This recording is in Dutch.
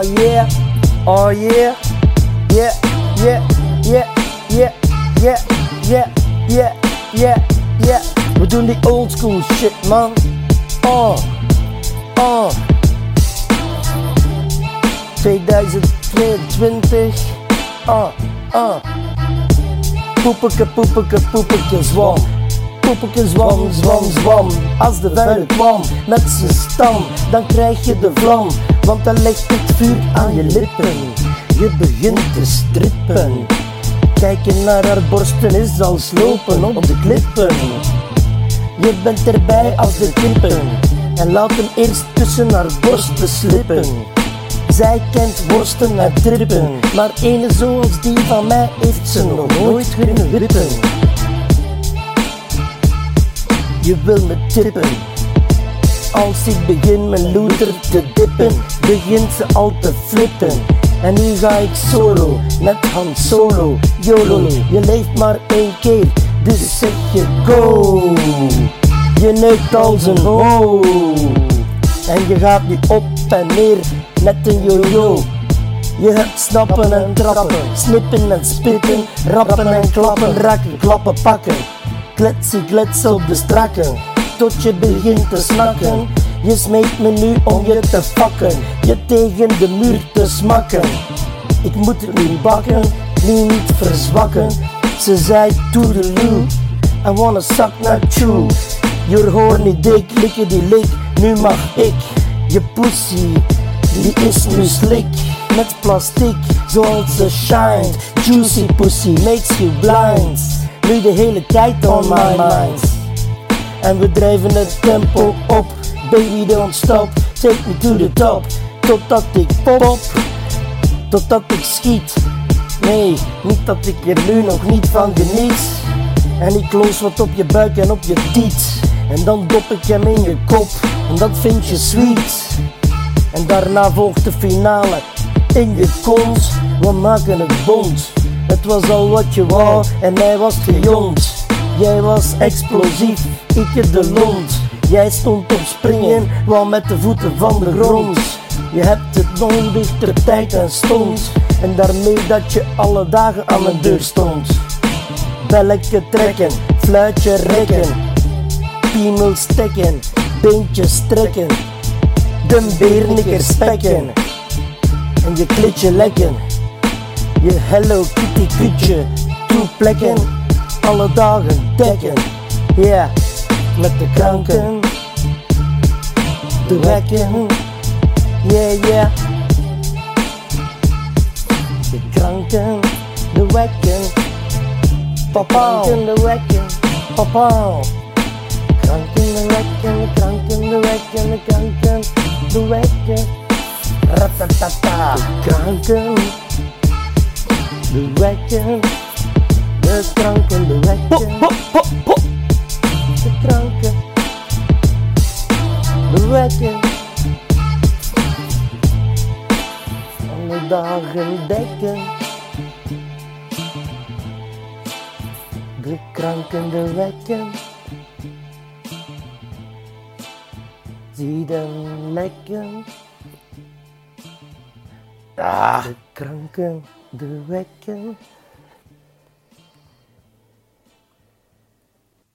Oh yeah, oh yeah, yeah, yeah, yeah, yeah, yeah, yeah, yeah, yeah, yeah. We doen die old school shit man. Oh, oh. 2022. Ah, ah. Poepeke, poepeke, poepeke, zwam. Poepeke, zwam, zwam, zwam. Als de vuile kwam met zijn stam, dan krijg je de vlam. Want dan legt het vuur aan je lippen. Je begint te strippen. Kijken naar haar borsten is als lopen op de klippen. Je bent erbij als de kippen. En laat hem eerst tussen haar borsten slippen. Zij kent worsten en trippen, maar ene zoals die van mij heeft ze nog nooit kunnen wippen. Je wil me tippen. Als ik begin mijn loeder te dippen, begint ze al te flippen. En nu ga ik solo, met Han Solo, YOLO. Je leeft maar één keer, dus zeg je go. Je neukt als een ho. En je gaat nu op en neer met een yo-yo. Je hebt snappen en trappen, snippen en spitten, rappen en klappen, rakken, klappen, pakken. Kletsie, klets op de tot je begint te snakken. Je smeekt me nu om je te pakken, je tegen de muur te smakken. Ik moet het nu bakken, nu niet verzwakken. Ze zei toedeloe, I wanna suck not you. Your horny dick, likken die lik, nu mag ik. Je pussy, die is nu slik met plastic, zoals ze shine. Juicy pussy makes you blind. Nu de hele tijd on my mind. En we drijven het tempo op, baby don't stop. Take me to the top, totdat ik pop, totdat ik schiet. Nee, niet dat ik er nu nog niet van geniet. En ik kloos wat op je buik en op je tiet. En dan dop ik hem in je kop, en dat vind je sweet. En daarna volgt de finale in je kont. We maken het bond. Het was al wat je wou en hij was gejond. Jij was explosief, ik de lont. Jij stond op springen, wel met de voeten van de grond. Je hebt het nodig ter tijd en stond. En daarmee dat je alle dagen aan mijn deur stond. Belletje trekken, fluitje rekken. Piemel stekken, beentjes strekken. De beernikker spekken. En je klitje lekken. Je Hello Kitty kutje toeplekken. Alle dagen dekken. Ja, met de kranken. De wekken. Yeah, yeah. De kranken. De wekken. Papa. De wekken. Papa. Kranken, de wekken, de kranken, de wekken, de kranken, de wekken. Ratatata. De kranken. De wekken. De kranken, de wekken. De kranken. De wekken. Alle dagen dekken. De kranken, de wekken. Zie dan lekker. Ah, De kranken, de wekken.